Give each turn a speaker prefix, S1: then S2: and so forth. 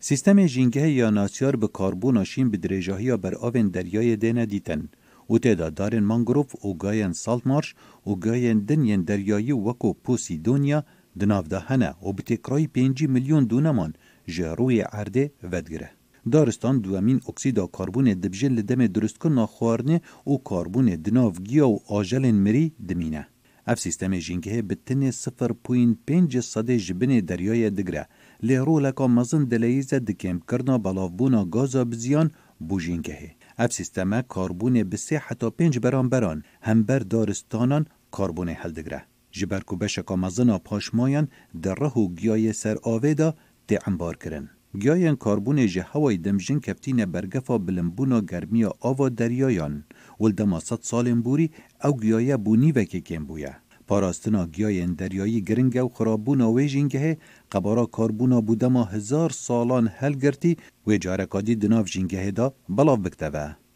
S1: سیستم جینگه یا ناسیار به کاربون شین به درجاهی بر آوین دریای دینه دیتن و تعداد دارن مانگروف و گاین سالت مارش و گاین دنین دریایی وکو پوسیدونیا دناف ده هنه و به تکرای پینجی میلیون دونمان جروی عرده ودگره. دارستان دوامین اکسیدا کاربون دبجن لدم درست کن ناخوارنه و کاربون دناف گیا و آجل مری دمینه. اف سیستم جینگه به تن صفر پوین پینج صده جبن دریای دگره لیرو لکا مزن دلیزه دکم کرنا بلافبونا گازا بزیان بو جینگه. اف سیستم کاربون به حتا بران بران هم بر دارستانان کاربون هلدگره. جبر کو بشکا مزنا پاشمایان در ره و گیای سر آویدا تی انبار کرن. گیاین کاربون جه هوای دمجن کفتین برگفا بلنبونا گرمی آوا دریایان ولدما صد سالن بوری او گیایه بونی وکی کم بویه. پاراستنا گیاین دریایی گرنگ و خرابونا ویجینگه قبارا کاربونا بودما هزار سالان هل گرتی و جارکادی دناف جینگه دا بلاو بکتوه.